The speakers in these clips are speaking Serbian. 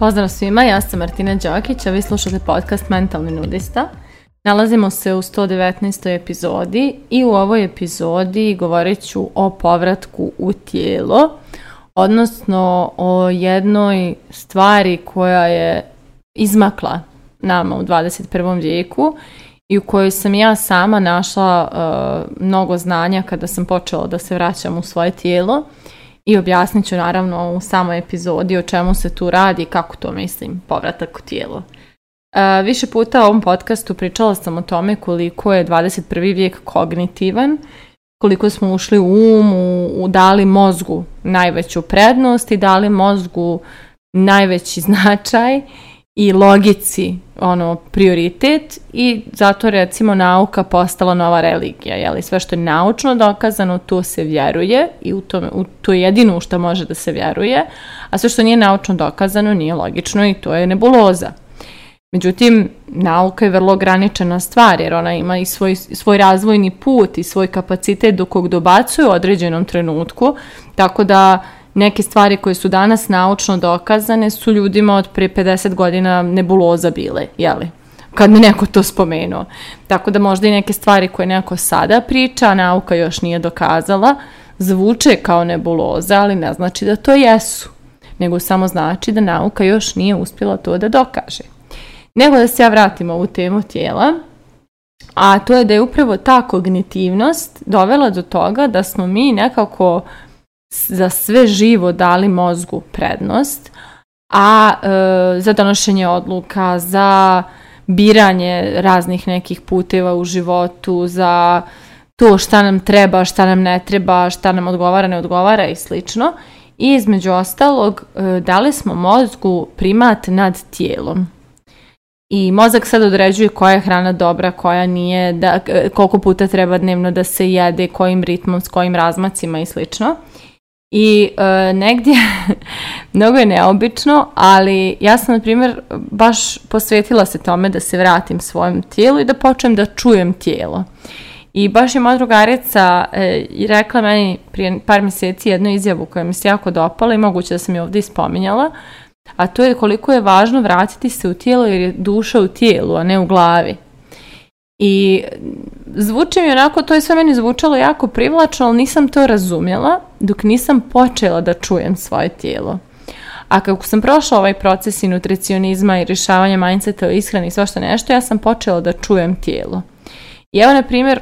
Pozdrav svima, ja sam Martina Đokić, a vi slušate podcast Mentalni nudista. Nalazimo se u 119. epizodi i u ovoj epizodi govorit ću o povratku u tijelo, odnosno o jednoj stvari koja je izmakla nama u 21. vijeku i u kojoj sam ja sama našla e, mnogo znanja kada sam počela da se vraćam u svoje tijelo i objasnit ću naravno u samoj epizodi o čemu se tu radi i kako to mislim, povratak u tijelo. E, više puta u ovom podcastu pričala sam o tome koliko je 21. vijek kognitivan, koliko smo ušli u um, u dali mozgu najveću prednost i dali mozgu najveći značaj i logici ono prioritet i zato recimo nauka postala nova religija, je li sve što je naučno dokazano to se vjeruje i u tome to je jedino u što može da se vjeruje, a sve što nije naučno dokazano nije logično i to je nebuloza. Međutim, nauka je vrlo ograničena stvar jer ona ima i svoj, svoj razvojni put i svoj kapacitet do kog dobacuje u određenom trenutku, tako da neke stvari koje su danas naučno dokazane su ljudima od pre 50 godina nebuloza bile, jeli? Kad mi neko to spomenuo. Tako da možda i neke stvari koje neko sada priča, a nauka još nije dokazala, zvuče kao nebuloza, ali ne znači da to jesu. Nego samo znači da nauka još nije uspjela to da dokaže. Nego da se ja vratim ovu temu tijela, a to je da je upravo ta kognitivnost dovela do toga da smo mi nekako za sve živo dali mozgu prednost, a e, za donošenje odluka, za biranje raznih nekih puteva u životu, za to šta nam treba, šta nam ne treba, šta nam odgovara, ne odgovara i slično. I između ostalog, e, dali smo mozgu primat nad tijelom. I mozak sad određuje koja je hrana dobra, koja nije, da, e, koliko puta treba dnevno da se jede, kojim ritmom, s kojim razmacima i slično. I e, negdje, mnogo je neobično, ali ja sam, na primjer, baš posvetila se tome da se vratim svojem tijelu i da počnem da čujem tijelo. I baš je moja drugarica e, rekla meni prije par mjeseci jednu izjavu koja mi se jako dopala i moguće da sam je ovdje ispominjala, a to je koliko je važno vratiti se u tijelo jer je duša u tijelu, a ne u glavi. I zvuči mi onako, to je sve meni zvučalo jako privlačno, ali nisam to razumjela dok nisam počela da čujem svoje tijelo. A kako sam prošla ovaj proces i nutricionizma i rješavanja mindseta o ishrani i svašta nešto, ja sam počela da čujem tijelo. I evo, na primjer,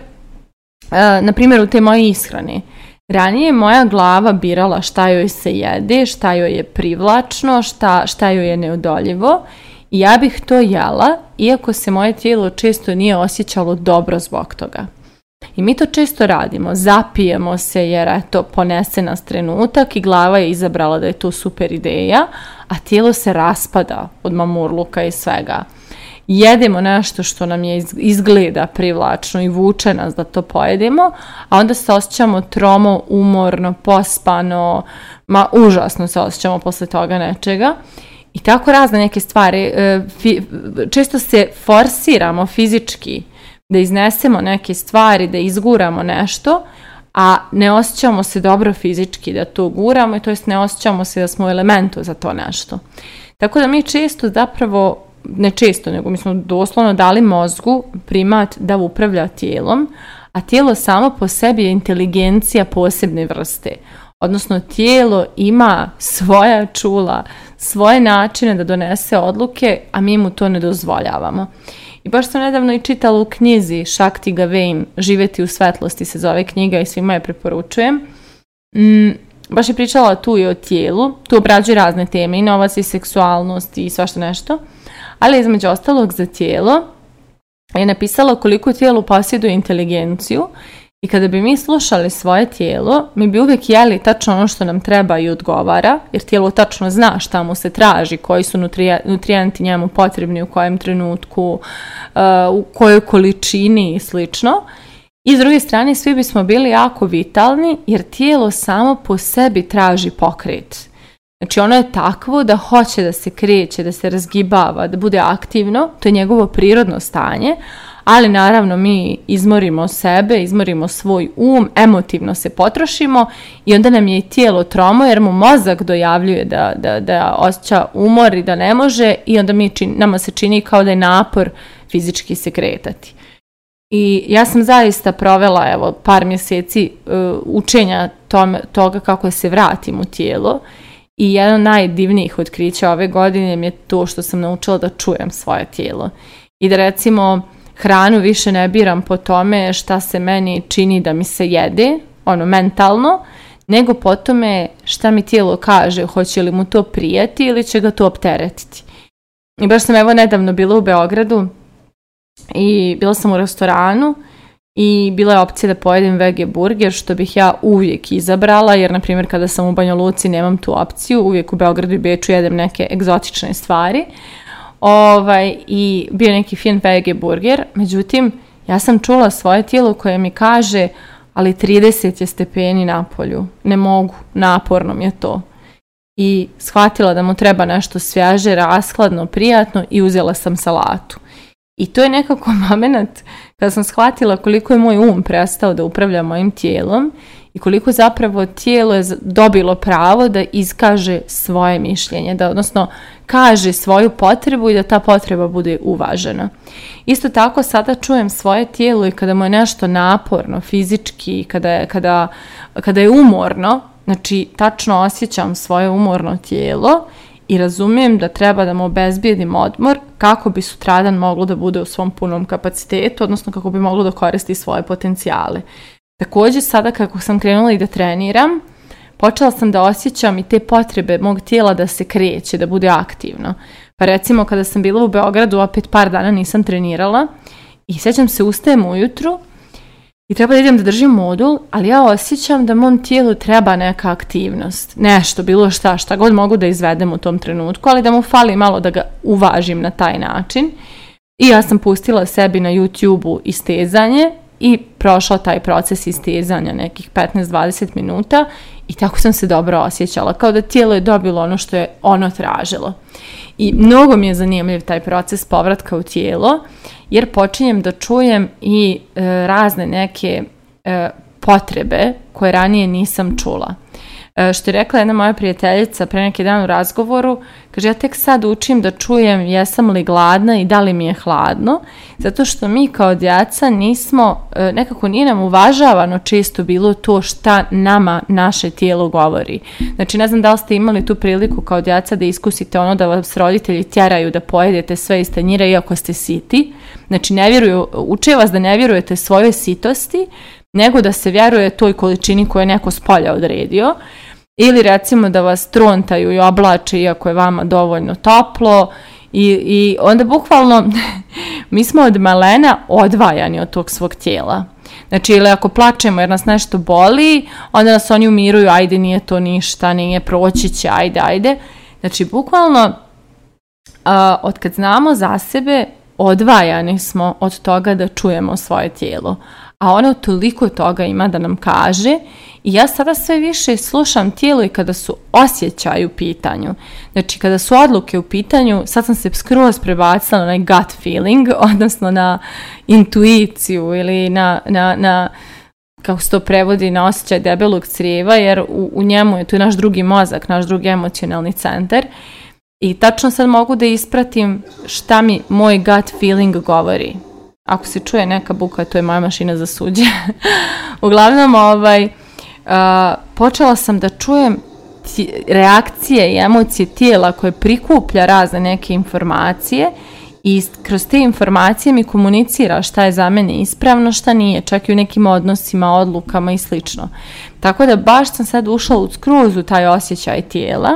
e, na primjer u te moje ishrani. Ranije je moja glava birala šta joj se jede, šta joj je privlačno, šta, šta joj je neodoljivo ja bih to jela, iako se moje tijelo često nije osjećalo dobro zbog toga. I mi to često radimo, zapijemo se jer eto ponese nas trenutak i glava je izabrala da je to super ideja, a tijelo se raspada od mamurluka i svega. Jedemo nešto što nam je izgleda privlačno i vuče nas da to pojedemo, a onda se osjećamo tromo, umorno, pospano, ma užasno se osjećamo posle toga nečega i tako razne neke stvari. E, često se forsiramo fizički da iznesemo neke stvari, da izguramo nešto, a ne osjećamo se dobro fizički da to guramo i to jest ne osjećamo se da smo u elementu za to nešto. Tako da mi često zapravo, ne često, nego mi smo doslovno dali mozgu primat da upravlja tijelom, a tijelo samo po sebi je inteligencija posebne vrste odnosno tijelo ima svoja čula, svoje načine da donese odluke, a mi mu to ne dozvoljavamo. I baš sam nedavno i čitala u knjizi Shakti Gavein, Živjeti u svetlosti se zove knjiga i svima je preporučujem. Mm, baš je pričala tu i o tijelu, tu obrađuje razne teme i novac i seksualnost i svašta nešto, ali između ostalog za tijelo je napisala koliko tijelo posjeduje inteligenciju i kada bi mi slušali svoje tijelo, mi bi uvijek jeli tačno ono što nam treba i odgovara, jer tijelo tačno zna šta mu se traži, koji su nutrijanti nutrijenti njemu potrebni u kojem trenutku, e, u kojoj količini i slično. I s druge strane, svi bismo bili jako vitalni, jer tijelo samo po sebi traži pokret. Znači ono je takvo da hoće da se kreće, da se razgibava, da bude aktivno, to je njegovo prirodno stanje, ali naravno mi izmorimo sebe, izmorimo svoj um, emotivno se potrošimo i onda nam je i tijelo tromo jer mu mozak dojavljuje da, da, da osjeća umor i da ne može i onda mi nama se čini kao da je napor fizički se kretati. I ja sam zaista provela evo par mjeseci uh, učenja tome, toga kako se vratim u tijelo i jedan od najdivnijih otkrića ove godine mi je to što sam naučila da čujem svoje tijelo. I da recimo hranu više ne biram po tome šta se meni čini da mi se jede, ono mentalno, nego po tome šta mi tijelo kaže, hoće li mu to prijeti ili će ga to opteretiti. I baš sam evo nedavno bila u Beogradu i bila sam u restoranu i bila je opcija da pojedem vege burger, što bih ja uvijek izabrala, jer na primjer kada sam u Banja Luci nemam tu opciju, uvijek u Beogradu i Beču jedem neke egzotične stvari, ovaj, i bio neki fin vege burger, međutim, ja sam čula svoje tijelo koje mi kaže, ali 30 je stepeni na polju, ne mogu, naporno mi je to. I shvatila da mu treba nešto svježe, raskladno, prijatno i uzela sam salatu. I to je nekako moment kada sam shvatila koliko je moj um prestao da upravlja mojim tijelom i koliko zapravo tijelo je dobilo pravo da iskaže svoje mišljenje, da odnosno kaže svoju potrebu i da ta potreba bude uvažena. Isto tako sada čujem svoje tijelo i kada mu je nešto naporno fizički, kada je, kada, kada je umorno, znači tačno osjećam svoje umorno tijelo i razumijem da treba da mu obezbijedim odmor kako bi sutradan moglo da bude u svom punom kapacitetu, odnosno kako bi moglo da koristi svoje potencijale. Također sada kako sam krenula i da treniram, počela sam da osjećam i te potrebe mog tijela da se kreće, da bude aktivno. Pa recimo kada sam bila u Beogradu, opet par dana nisam trenirala i sjećam se ustajem ujutru i treba da idem da držim modul, ali ja osjećam da mom tijelu treba neka aktivnost, nešto, bilo šta, šta god mogu da izvedem u tom trenutku, ali da mu fali malo da ga uvažim na taj način. I ja sam pustila sebi na YouTube-u istezanje i prošla taj proces istizanja nekih 15-20 minuta i tako sam se dobro osjećala, kao da tijelo je dobilo ono što je ono tražilo. I mnogo mi je zanimljiv taj proces povratka u tijelo, jer počinjem da čujem i e, razne neke e, potrebe koje ranije nisam čula. E, što je rekla jedna moja prijateljica pre neki dan u razgovoru, kaže ja tek sad učim da čujem jesam li gladna i da li mi je hladno, zato što mi kao djeca nismo, e, nekako nije nam uvažavano često bilo to šta nama naše tijelo govori. Znači ne znam da li ste imali tu priliku kao djeca da iskusite ono da vas roditelji tjeraju da pojedete sve iz tanjira iako ste siti, znači ne vjeruju, uče vas da ne vjerujete svoje sitosti, nego da se vjeruje toj količini koju je neko spolja odredio. Ili recimo da vas trontaju i oblače iako je vama dovoljno toplo i, i onda bukvalno mi smo od malena odvajani od tog svog tijela. Znači, ili ako plačemo jer nas nešto boli, onda nas oni umiruju, ajde, nije to ništa, nije proći će, ajde, ajde. Znači, bukvalno, od kad znamo za sebe, odvajani smo od toga da čujemo svoje tijelo a ona toliko toga ima da nam kaže i ja sada sve više slušam tijelo i kada su osjećaj u pitanju. Znači, kada su odluke u pitanju, sad sam se skroz prebacila na gut feeling, odnosno na intuiciju ili na, na, na kako se to prevodi na osjećaj debelog crijeva, jer u, njemu je tu naš drugi mozak, naš drugi emocionalni centar. I tačno sad mogu da ispratim šta mi moj gut feeling govori. Ako se čuje neka buka, to je moja mašina za suđe. Uglavnom, ovaj, počela sam da čujem reakcije i emocije tijela koje prikuplja razne neke informacije i kroz te informacije mi komunicira šta je za mene ispravno, šta nije, čak i u nekim odnosima, odlukama i slično. Tako da baš sam sad ušla u skruzu taj osjećaj tijela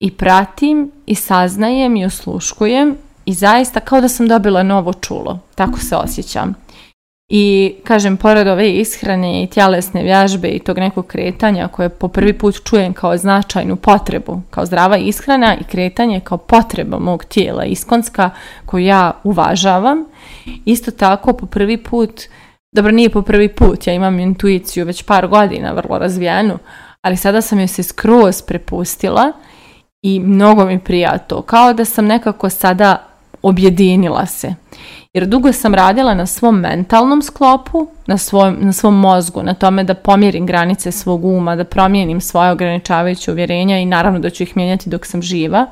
i pratim i saznajem i osluškujem i zaista kao da sam dobila novo čulo, tako se osjećam. I kažem, pored ove ishrane i tjelesne vježbe i tog nekog kretanja koje po prvi put čujem kao značajnu potrebu, kao zdrava ishrana i kretanje kao potreba mog tijela iskonska koju ja uvažavam, isto tako po prvi put, dobro nije po prvi put, ja imam intuiciju već par godina vrlo razvijenu, ali sada sam joj se skroz prepustila i mnogo mi prija to, kao da sam nekako sada objedinila se. Jer dugo sam radila na svom mentalnom sklopu, na, na svom mozgu, na tome da pomjerim granice svog uma, da promijenim svoje ograničavajuće uvjerenja i naravno da ću ih mijenjati dok sam živa.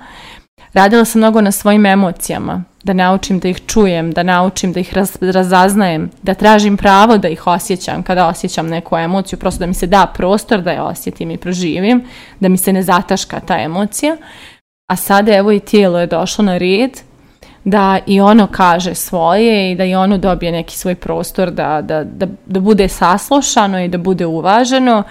Radila sam mnogo na svojim emocijama, da naučim da ih čujem, da naučim da ih raz, razaznajem, da tražim pravo da ih osjećam kada osjećam neku emociju, prosto da mi se da prostor da je osjetim i proživim, da mi se ne zataška ta emocija. A sada evo i tijelo je došlo na red, da i ono kaže svoje i da i ono dobije neki svoj prostor da, da, da, da bude saslušano i da bude uvaženo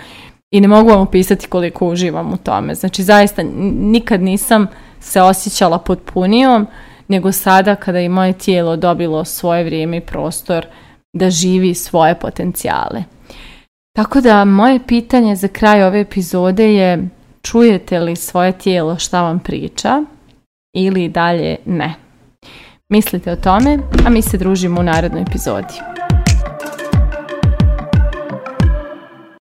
i ne mogu vam opisati koliko uživam u tome. Znači zaista nikad nisam se osjećala potpunijom nego sada kada je moje tijelo dobilo svoje vrijeme i prostor da živi svoje potencijale. Tako da moje pitanje za kraj ove epizode je čujete li svoje tijelo šta vam priča ili dalje ne mislite o tome, a mi se družimo u narodnoj epizodi.